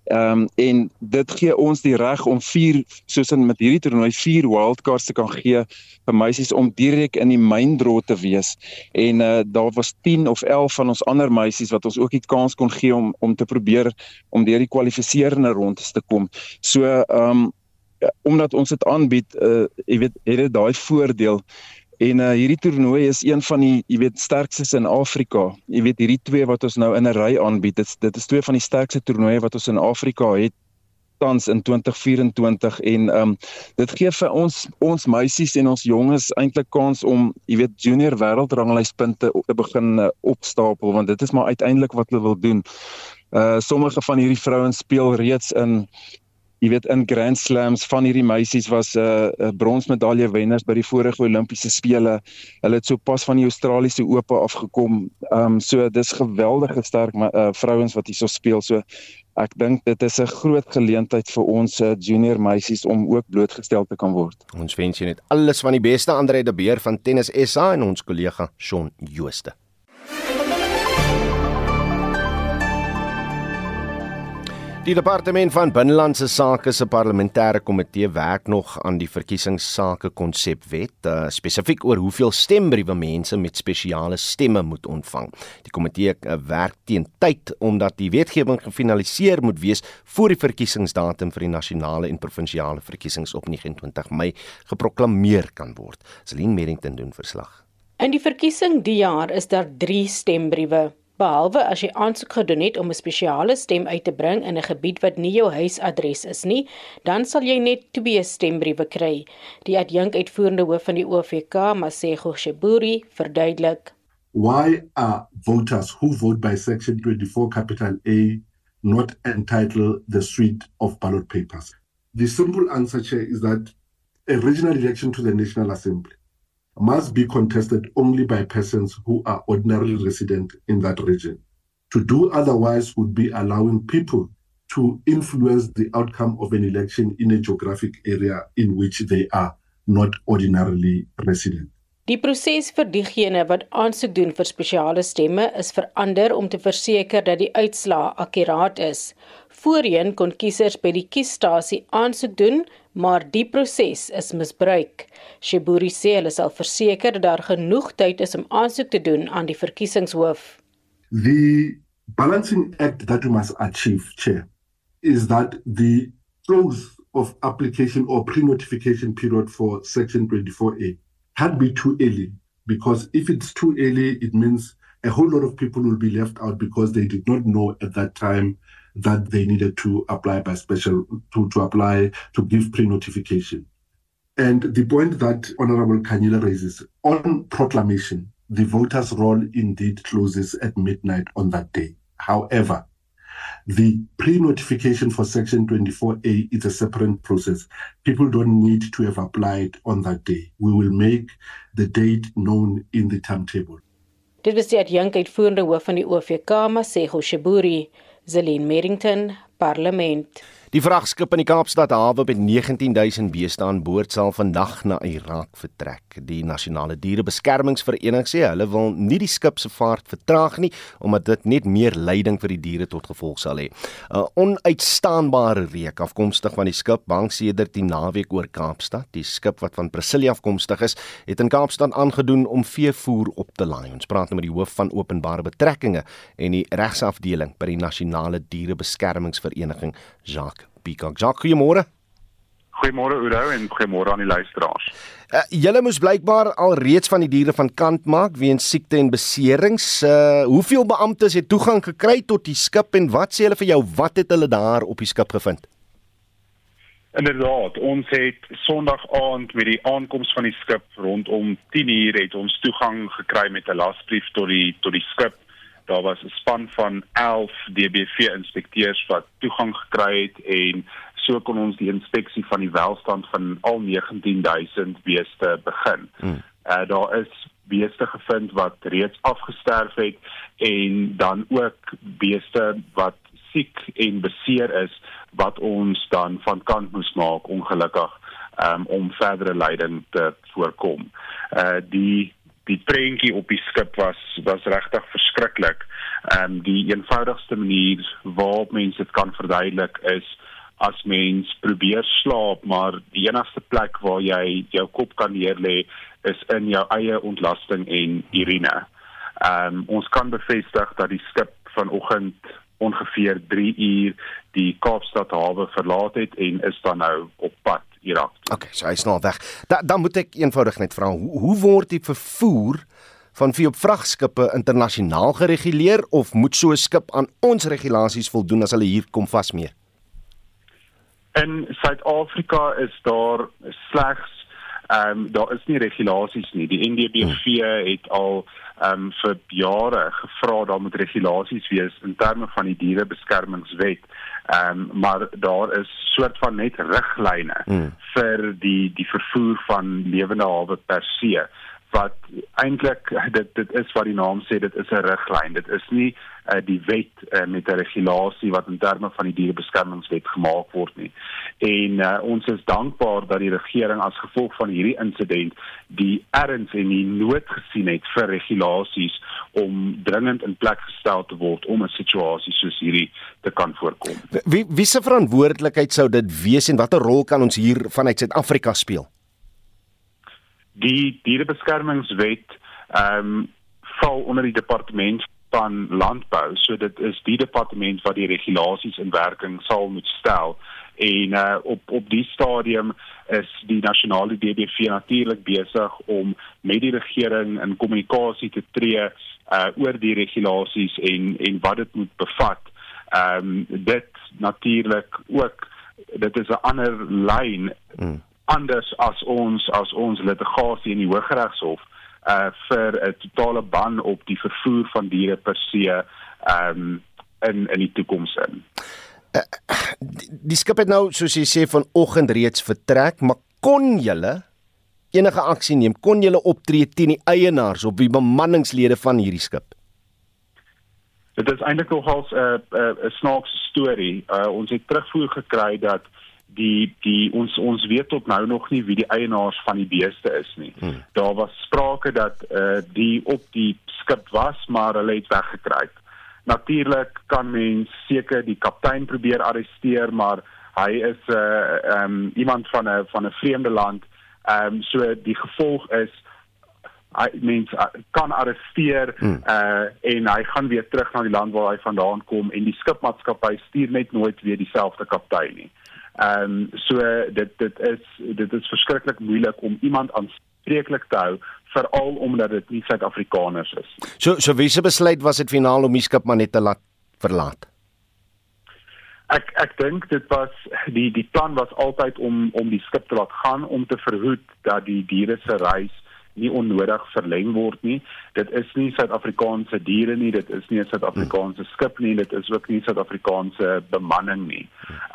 Ehm um, en dit gee ons die reg om vier soos in met hierdie toernooi vier wildcards te kan gee vir meisies om direk in die main draw te wees. En uh daar was 10 of 11 van ons ander meisies wat ons ook die kans kon gee om om te probeer om deur die kwalifiserende rondes te kom. So ehm um, omdat ons dit aanbied, uh jy weet het dit daai voordeel En uh, hierdie toernooi is een van die, jy weet, sterkstes in Afrika. Jy weet hierdie twee wat ons nou in 'n ry aanbied, dit dit is twee van die sterkste toernooie wat ons in Afrika het tans in 2024 en ehm um, dit gee vir ons ons meisies en ons jonges eintlik kans om jy weet junior wêreldranglys-punte te begin uh, opstapel want dit is maar uiteindelik wat hulle wil doen. Uh sommige van hierdie vrouens speel reeds in jy weet in Grand Slams van hierdie meisies was 'n uh, 'n uh, bronsmedalje wenners by die vorige Olimpiese spele. Hulle het sopas van die Australiese Ope afgekom. Ehm um, so dis geweldige sterk uh, vrouens wat hierso speel. So ek dink dit is 'n groot geleentheid vir ons uh, junior meisies om ook blootgestel te kan word. Ons wens julle net alles van die beste Andre de Beer van Tennis SA en ons kollega Shaun Jooste. Die departement van binnelandse sake se parlementêre komitee werk nog aan die verkiesingssake konsepwet, uh, spesifiek oor hoeveel stembriewe mense met spesiale stemme moet ontvang. Die komitee uh, werk teen tyd omdat die wetgewing gefinaliseer moet wees voor die verkiesingsdatum vir die nasionale en provinsiale verkiesings op 29 Mei geproklaameer kan word. Celine Merrington doen verslag. In die verkiesing die jaar is daar 3 stembriewe behalwe as jy aansoek gedoen het om 'n spesiale stem uit te bring in 'n gebied wat nie jou huisadres is nie, dan sal jy net twee stembriewe kry. Die adjunk uitvoerende hoof van die OVK, Masego Sheburi, verduidelik: Why are voters who vote by section 24 capital A not entitled the suite of ballot papers? The simple answer here is that a regional election to the National Assembly must be contested only by persons who are ordinarily resident in that region. To do otherwise would be allowing people to influence the outcome of an election in a geographic area in which they are not ordinarily resident. Die proses vir diegene wat aansoek doen vir spesiale stemme is verander om te verseker dat die uitslae akkuraat is. Voorheen kon kiesers by die kiesstasie aansoek doen, maar die proses is misbruik. Shiburi sê hulle sal verseker dat daar genoeg tyd is om aansoek te doen aan die verkiesingshoof. The balancing act that we must achieve, chair, is that the close of application or pre-notification period for section 24A can't be too early because if it's too early it means a whole lot of people will be left out because they did not know at that time that they needed to apply by special to, to apply to give pre-notification. And the point that Honorable Kanyila raises on proclamation, the voters' roll indeed closes at midnight on that day. However, The pre-notification for Section 24A is a separate process. People don't need to have applied on that day. We will make the date known in the timetable. Dit was die adjunk uitvoerende hoof van die OVK, Masego Shiburi, Zelin Merrington, Parlement. Die vragskip in die Kaapstad hawe met 19000 beeste aan boord sal vandag na Irak vertrek. Die Nasionale Dierebeskermingsvereniging sê hulle wil nie die skip se vaart vertraag nie omdat dit net meer lyding vir die diere tot gevolg sal hê. 'n Onuitstaanbare reuk afkomstig van die skip hang sedert die naweek oor Kaapstad. Die skip wat van Brasilia afkomstig is, het in Kaapstad aangedoen om veevoer op te laai. Ons praat nou met die hoof van openbare betrekkinge en die regsafdeling by die Nasionale Dierebeskermingsvereniging, Jacques Peacock. Jacques, goeiemôre. Goeiemôre Oudo en goeiemôre aan die luisteraars. Uh, julle moes blykbaar al reeds van die diere van kant maak weens siekte en beserings. Uh, hoeveel beamptes het toegang gekry tot die skip en wat sê hulle vir jou wat het hulle daar op die skip gevind? Inderdaad, ons het Sondag aand met die aankoms van die skip rondom 10:00 het ons toegang gekry met 'n lasbrief tot die tot die skip daar was 'n span van 11 DBV inspekteurs wat toegang gekry het en so kon ons die inspeksie van die welstand van al 19000 beeste begin. Hmm. Uh, daar is beeste gevind wat reeds afgesterf het en dan ook beeste wat siek en beseer is wat ons dan van kant moes maak ongelukkig um, om verdere lyding te voorkom. Uh die die prentjie op die skip was was regtig verskriklik. Ehm um, die eenvoudigste manier waarop mense dit kan verduidelik is as mens probeer slaap, maar die enigste plek waar jy jou kop kan neerlê is in jou eie ontlasting en urine. Ehm um, ons kan bevestig dat die skip vanoggend ongeveer 3 uur die Kaapstad hawe verlaat het en is dan nou op pad Irak. Okay, so hy's nou weg. Da, dan moet ek eenvoudig net vra, hoe, hoe word die vervoer van vee op vragskippe internasionaal gereguleer of moet so 'n skip aan ons regulasies voldoen as hulle hier kom vasmeer? In Suid-Afrika is daar slegs ehm um, daar is nie regulasies nie. Die NDBV hmm. het al ehm um, vir jare gevra daar moet regulasies wees in terme van die dierebeskermingswet. Ehm um, maar daar is soort van net riglyne hmm. vir die die vervoer van lewende hawe per se wat eintlik dit dit is wat die naam sê dit is 'n riglyn. Dit is nie uh, die wet uh, met 'n regulasie wat in terme van die dierebeskermingswet gemaak word nie. En uh, ons is dankbaar dat die regering as gevolg van hierdie insident die erns en die nood gesien het vir regulasies om dringend in plek gestel te word om 'n situasie soos hierdie te kan voorkom. Wie wie se verantwoordelikheid sou dit wees en watter rol kan ons hier vanuit Suid-Afrika speel die dierebeskermingswet ehm um, val onder die departement van landbou so dit is die departement wat die regulasies in werking sal moet stel en uh, op op die stadium is die nasionale DBV natuurlik besig om met die regering in kommunikasie te tree uh, oor die regulasies en en wat dit moet bevat. Ehm um, dit natuurlik ook dit is 'n ander lyn mm anders as ons as ons litigasie in die Hooggeregshof uh vir 'n totale ban op die vervoer van diere per se um in in die toekoms in. Uh, die, die skip het nou soos jy sê vanoggend reeds vertrek, maar kon julle enige aksie neem? Kon julle optree teen die eienaars of die bemanningslede van hierdie skip? Dit is eintlik nogal 'n uh, 'n uh, snaakse storie. Uh ons het terugvoer gekry dat die die ons ons weet tot nou nog nie wie die eienaars van die beeste is nie. Hmm. Daar was sprake dat eh uh, die op die skip was, maar hulle het weggekruip. Natuurlik kan mens seker die kaptein probeer arresteer, maar hy is 'n uh, ehm um, iemand van 'n van 'n vreemde land. Ehm um, so die gevolg is hy mens uh, kan arresteer hmm. uh en hy gaan weer terug na die land waar hy vandaan kom en die skipmaatskappy stuur net nooit weer dieselfde kaptein nie. Ehm um, so dit dit is dit is verskriklik moeilik om iemand aanspreeklik te hou veral omdat dit nie Suid-Afrikaners is. So so wie se besluit was dit finaal om die skip maar net te laat verlaat? Ek ek dink dit was die die plan was altyd om om die skip te laat gaan om te verhoed dat die diere se reis nie onnodig verleng word nie. Dit is nie Suid-Afrikaanse diere nie, dit is nie 'n Suid-Afrikaanse skip nie, dit is ook nie Suid-Afrikaanse bemanning nie.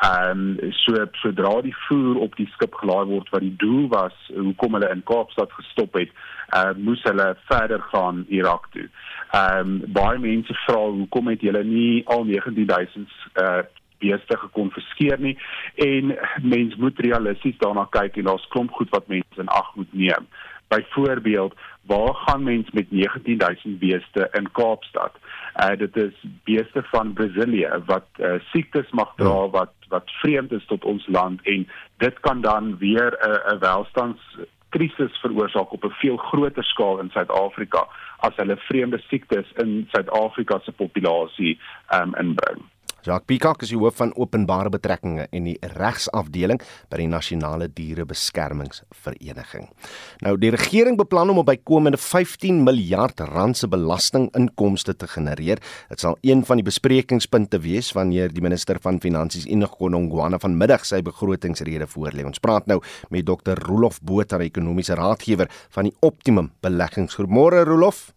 Ehm um, so sodra die voer op die skip gelaai word wat die doel was hoekom hulle in Kaapstad gestop het, uh, moes hulle verder gaan Irak toe. Ehm um, baie mense vra hoekom het julle nie al 19000 uh beeste gekonfiskeer nie en mens moet realisties daarna kyk en daar's klomp goed wat mense in ag moet neem. Byvoorbeeld, waar gaan mens met 19000 beeste in Kaapstad? Uh dit is beeste van Brasilië wat uh, siektes mag dra ja. wat wat vreemd is tot ons land en dit kan dan weer 'n uh, 'n welstands krisis veroorsaak op 'n veel groter skaal in Suid-Afrika as hulle vreemde siektes in Suid-Afrika se populasie um, inbring. Jacques Picard is die hoof van openbare betrekkinge en die regsafdeling by die Nasionale Dierebeskermingsvereniging. Nou die regering beplan om op bykomende 15 miljard rand se belastinginkomste te genereer. Dit sal een van die besprekingspunte wees wanneer die minister van Finansies Enoch Godongwana vanmiddag sy begrotingsrede voorlê. Ons praat nou met Dr. Rolof Botha, ekonomiese raadgewer van die Optimum Beleggingsgroep. Môre Rolof.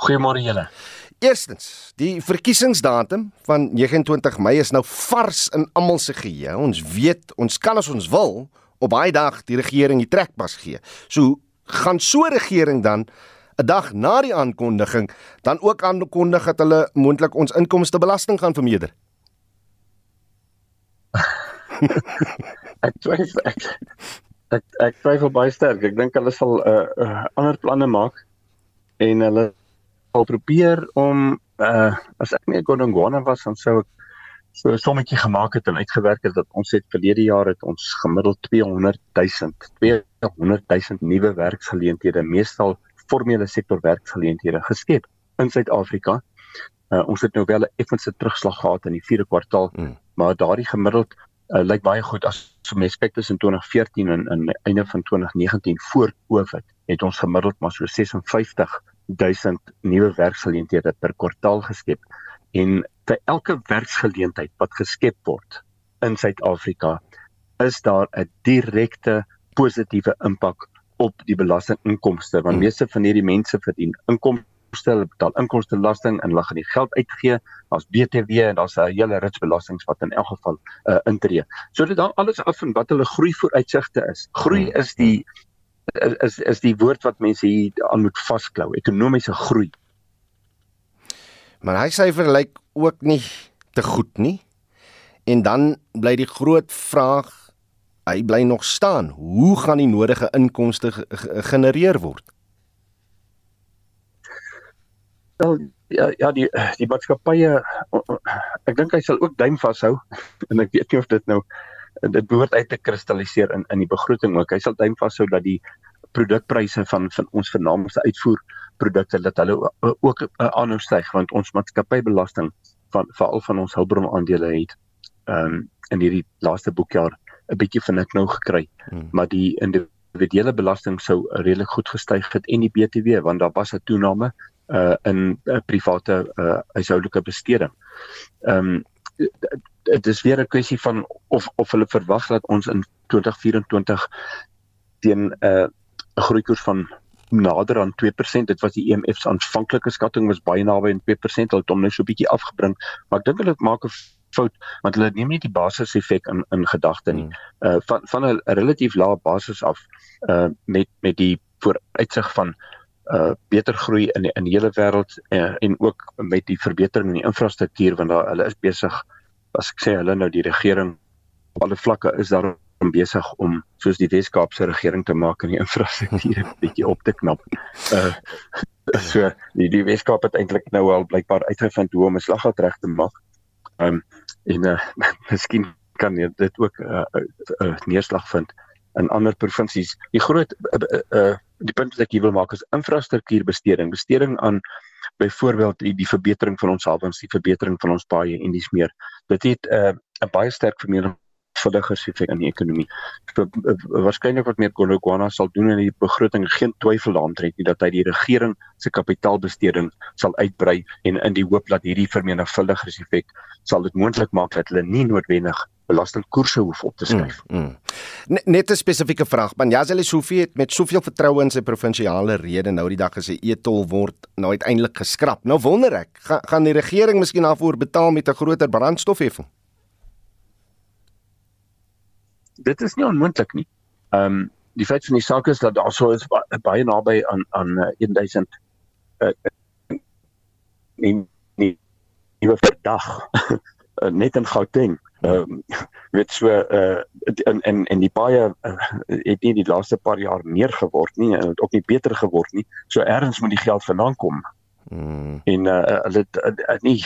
Goeiemôre julle. Eerstens, die verkiesingsdatum van 29 Mei is nou vars in almal se geheue. Ons weet, ons kan as ons wil op baie dag die regering die trekpas gee. So gaan so 'n regering dan 'n dag na die aankondiging dan ook aankondig dat hulle moontlik ons inkomstebelasting gaan vermeerder. ek twyfel ek ek, ek twyfel baie sterk. Ek dink hulle sal 'n uh, uh, ander planne maak en hulle al probeer om uh as ek nie Godongwana was dan sou ek so 'n sommetjie gemaak het en uitgewerk het dat ons het verlede jaar het ons gemiddeld 200 000 200 000 nuwe werksgeleenthede meestal formele sektor werksgeleenthede geskep in Suid-Afrika. Uh ons het nou wel 'n effense terugslag gehad in die 4de kwartaal, mm. maar daardie gemiddeld uh, lyk baie goed as so mens kyk tussen 2014 en in einde van 2019 voor Covid het ons gemiddeld maar so 56 1000 nuwe werksgeleenthede per kwartaal geskep en vir elke werksgeleentheid wat geskep word in Suid-Afrika is daar 'n direkte positiewe impak op die belastinginkomste want hmm. meeste van hierdie mense verdien inkomste hulle betaal inkomstebelasting en hulle gaan die geld uitgee as BTW en daar's 'n hele rits belastings wat in elk geval uh, intree. So dit hang alles af van wat hulle groei vooruitsigte is. Groei hmm. is die is is die woord wat mense hier aan moet vasklou, ekonomiese groei. Maar hy syfer lyk ook nie te goed nie. En dan bly die groot vraag, hy bly nog staan. Hoe gaan die nodige inkomste genereer word? Wel ja ja die die maatskappye ek dink hy sal ook duim vashou en ek weet nie of dit nou dit behoort uit te kristalliseer in in die begroting ook. Hy sal duim vashou dat die produkpryse van van ons vernaamste uitvoerprodukte dat hulle ook uh, aanhou styg want ons maatskappybelasting van veral van ons hulpbron aandele het um, in hierdie laaste boekjaar 'n bietjie van dit nou gekry. Hmm. Maar die individuele belasting sou redelik goed gestyg het en die BTW want daar was 'n toename uh, in uh, private uh, huishoudelike besteding. Ehm um, dit is weer 'n kwessie van of of hulle verwag dat ons in 2024 teen 'n uh, groeikoers van nader aan 2%. Dit was die IMF se aanvanklike skatting was baie naby aan 2%. Hulle het hom nou so 'n bietjie afgebring, maar ek dink hulle maak 'n fout want hulle neem nie die basiseffek in in gedagte nie. Uh van van 'n relatief lae basis af uh met met die vooruitsig van uh beter groei in die, in die hele wêreld uh, en ook met die verbetering in die infrastruktuur want daar hulle is besig as ek sê hulle nou die regering op alle vlakke is daar besig om soos die Wes-Kaapse regering te maak en die infrastruktuur 'n bietjie op te knap. Uh so die die Wes-Kaap het eintlik nou al blykbaar uitgevind hoe om 'n slaggat reg te maak. Um en uh miskien kan dit ook 'n uh, uh, uh, neerslag vind in ander provinsies. Die groot uh, uh die punt wat ek hier wil maak is infrastruktuurbesteding, besteding aan byvoorbeeld die, die verbetering van ons hawens, die verbetering van ons paaie en dis meer. Dit het 'n uh, 'n baie sterk vermeerdering verliggers effek in die ekonomie. So, waarskynlik wat meer Gologwana sal doen in die begroting geen twyfel aantrek nie dat hy die regering se kapitaalbesteding sal uitbrei en in die hoop dat hierdie vermenigvuldiger effek sal dit moontlik maak dat hulle nie noodwendig belastingkoerse hoef op te skryf. Mm, mm. Net 'n spesifieke vraag. Banjazeli Sofie het met soveel vertroue in sy provinsiale rede nou die dag gesê e-tol word nou uiteindelik geskraap. Nou wonder ek, gaan, gaan die regering miskien daarvoor betaal met 'n groter brandstofheffing? Dit is nie onmoontlik nie. Ehm um, die feit van die saak is dat daar sou is baie naby aan aan uh, 1000 uh, nie nie nie vir dag net in Gauteng ehm um, weet so uh in in en die baie uh, het nie die laaste paar jaar meer geword nie en ook nie beter geword nie. So ergens moet die geld vandaan kom. Hmm. En uh hulle uh, nie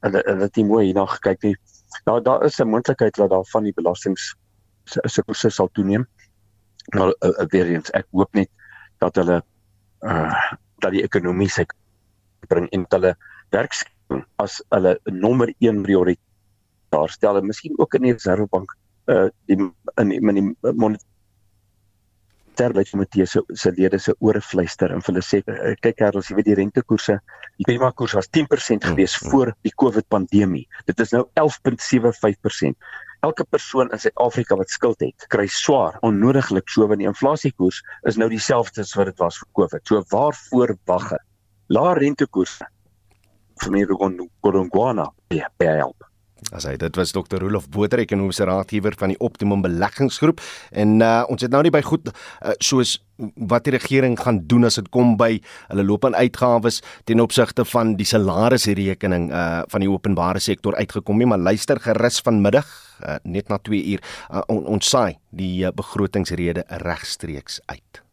hulle hulle het nie mooi hierna gekyk nie. Nou daar is 'n moontlikheid dat daar van die belastings se se sal toeneem. Maar uh, weer eens ek hoop net dat hulle uh dat die ekonomie se bring en hulle werk as hulle nommer 1 prioriteit daar stel en miskien ook in die reservebank uh die in die, in die monetaire komitee se se lede se ore fluister en hulle sê kyk Karels jy weet die rentekoerse die prima koers was 10% gewees mm, mm. voor die COVID pandemie dit is nou 11.75% elke persoon in Suid-Afrika wat skuld het kry swaar onnodiglik so want die inflasiekoers is nou dieselfde as wat dit was vir COVID. So waarvoor wag lae rentekoerse vir my Rwanda ja help. As hy dit was Dr. Rolof Botha ekonomiese raadgewer van die Optimum Beleggingsgroep. En uh, ons het nou nie by goed uh, soos wat die regering gaan doen as dit kom by hulle loopbaan uitgawes ten opsigte van die salarisrekening uh, van die openbare sektor uitgekom nie maar luister gerus vanmiddag uh, net na 2 uur uh, on, ons saai die uh, begrotingsrede regstreeks uit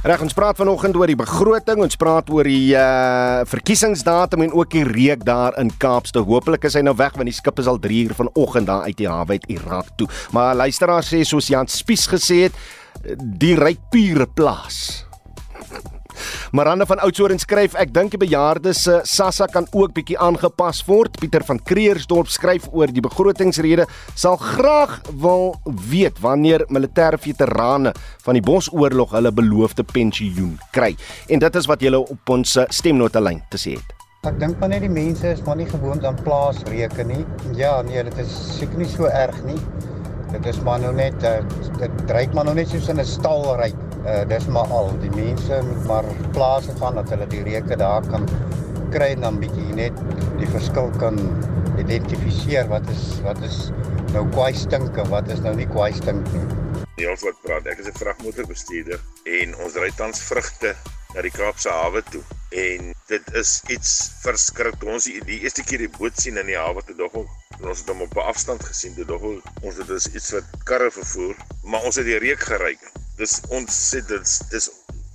Reg ons praat vanoggend oor die begroting, ons praat oor die uh verkiesingsdatum en ook die reuk daar in Kaapstad. Hoopelik is hy nou weg want die skip is al 3 uur vanoggend daar uit die hawe uit Irak toe. Maar luisteraar sê soos Jan Spies gesê het, die ryk pure plaas. Maranda van Oudtshoorn skryf ek dink die bejaardes se SASSA kan ook bietjie aangepas word. Pieter van Kreersdorp skryf oor die begrotingsrede sal graag wil weet wanneer militêre veterane van die Bosoorlog hulle beloofde pensioen kry. En dit is wat julle op ons stemnotelyn te sê het. Ek dink maar net die mense is maar nie gewoond aan plaasreken nie. Ja, nee, dit is seker nie so erg nie. Dit is maar nou net uh, dit dryk maar nou net soos in 'n stal ry. Uh dis maar al. Die mense moet maar plase gaan dat hulle die reuke daar kan kry en dan bietjie net die verskil kan identifiseer wat is wat is nou kwai stink en wat is nou nie kwai stink nie. Niels wat praat. Ek is 'n vragmotorbestuurder en ons ry tans vrugte na die Kaapse hawe toe en dit is iets verskriklik. Ons die, eerste keer die boot sien in die hawe te dog ons het hom op 'n afstand gesien. Dit dog ons dit is iets wat karre vervoer, maar ons het die reuk geryk. Dis ons sê dit dis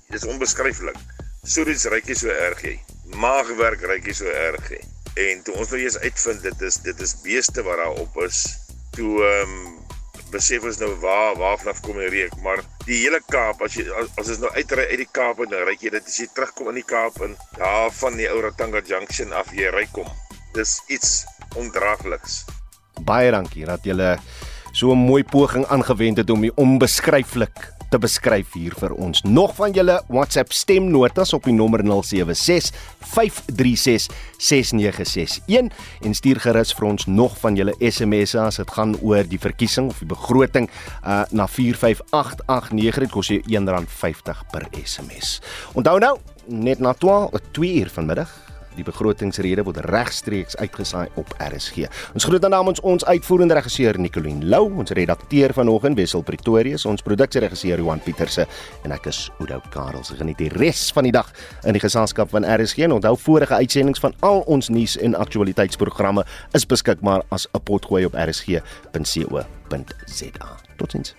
dis onbeskryflik. So iets ryk jy so erg jy. Maagwerk ryk jy so erg jy. En toe ons nou eers uitvind dit is dit is beeste wat daar op is. Toe ehm um, besef ons nou waar waarvan kom die reuk, maar die hele Kaap as jy as, as ons nou uitry uit die Kaap en dan ry jy dit as jy terugkom in die Kaap en daar van die ou Ratanga Junction af jy ry kom. Dis iets ondraagliks. Baie dankie dat jy so 'n mooi poging aangewend het om die onbeskryflik te beskryf hier vir ons. Nog van julle WhatsApp stemnotas op die nommer 076 536 6961 en stuur gerus vir ons nog van julle SMS'e as dit gaan oor die verkiesing of die begroting uh, na 45889 dit kos jy R1.50 per SMS. Onthou nou net na 12 uur vanmiddag Die begrotingsrede word regstreeks uitgesaai op RSG. Ons groet dan namens ons uitvoerende regisseur Nicoline Lou, ons redakteur vanoggend Wessel Pretorius, ons produksieregisseur Johan Pieterse en ek is Oudo Karel. Se geniet die res van die dag in die geselskap van RSG en onthou vorige uitsendings van al ons nuus en aktualiteitsprogramme is beskikbaar as 'n potgooi op rsg.co.za. Totsiens.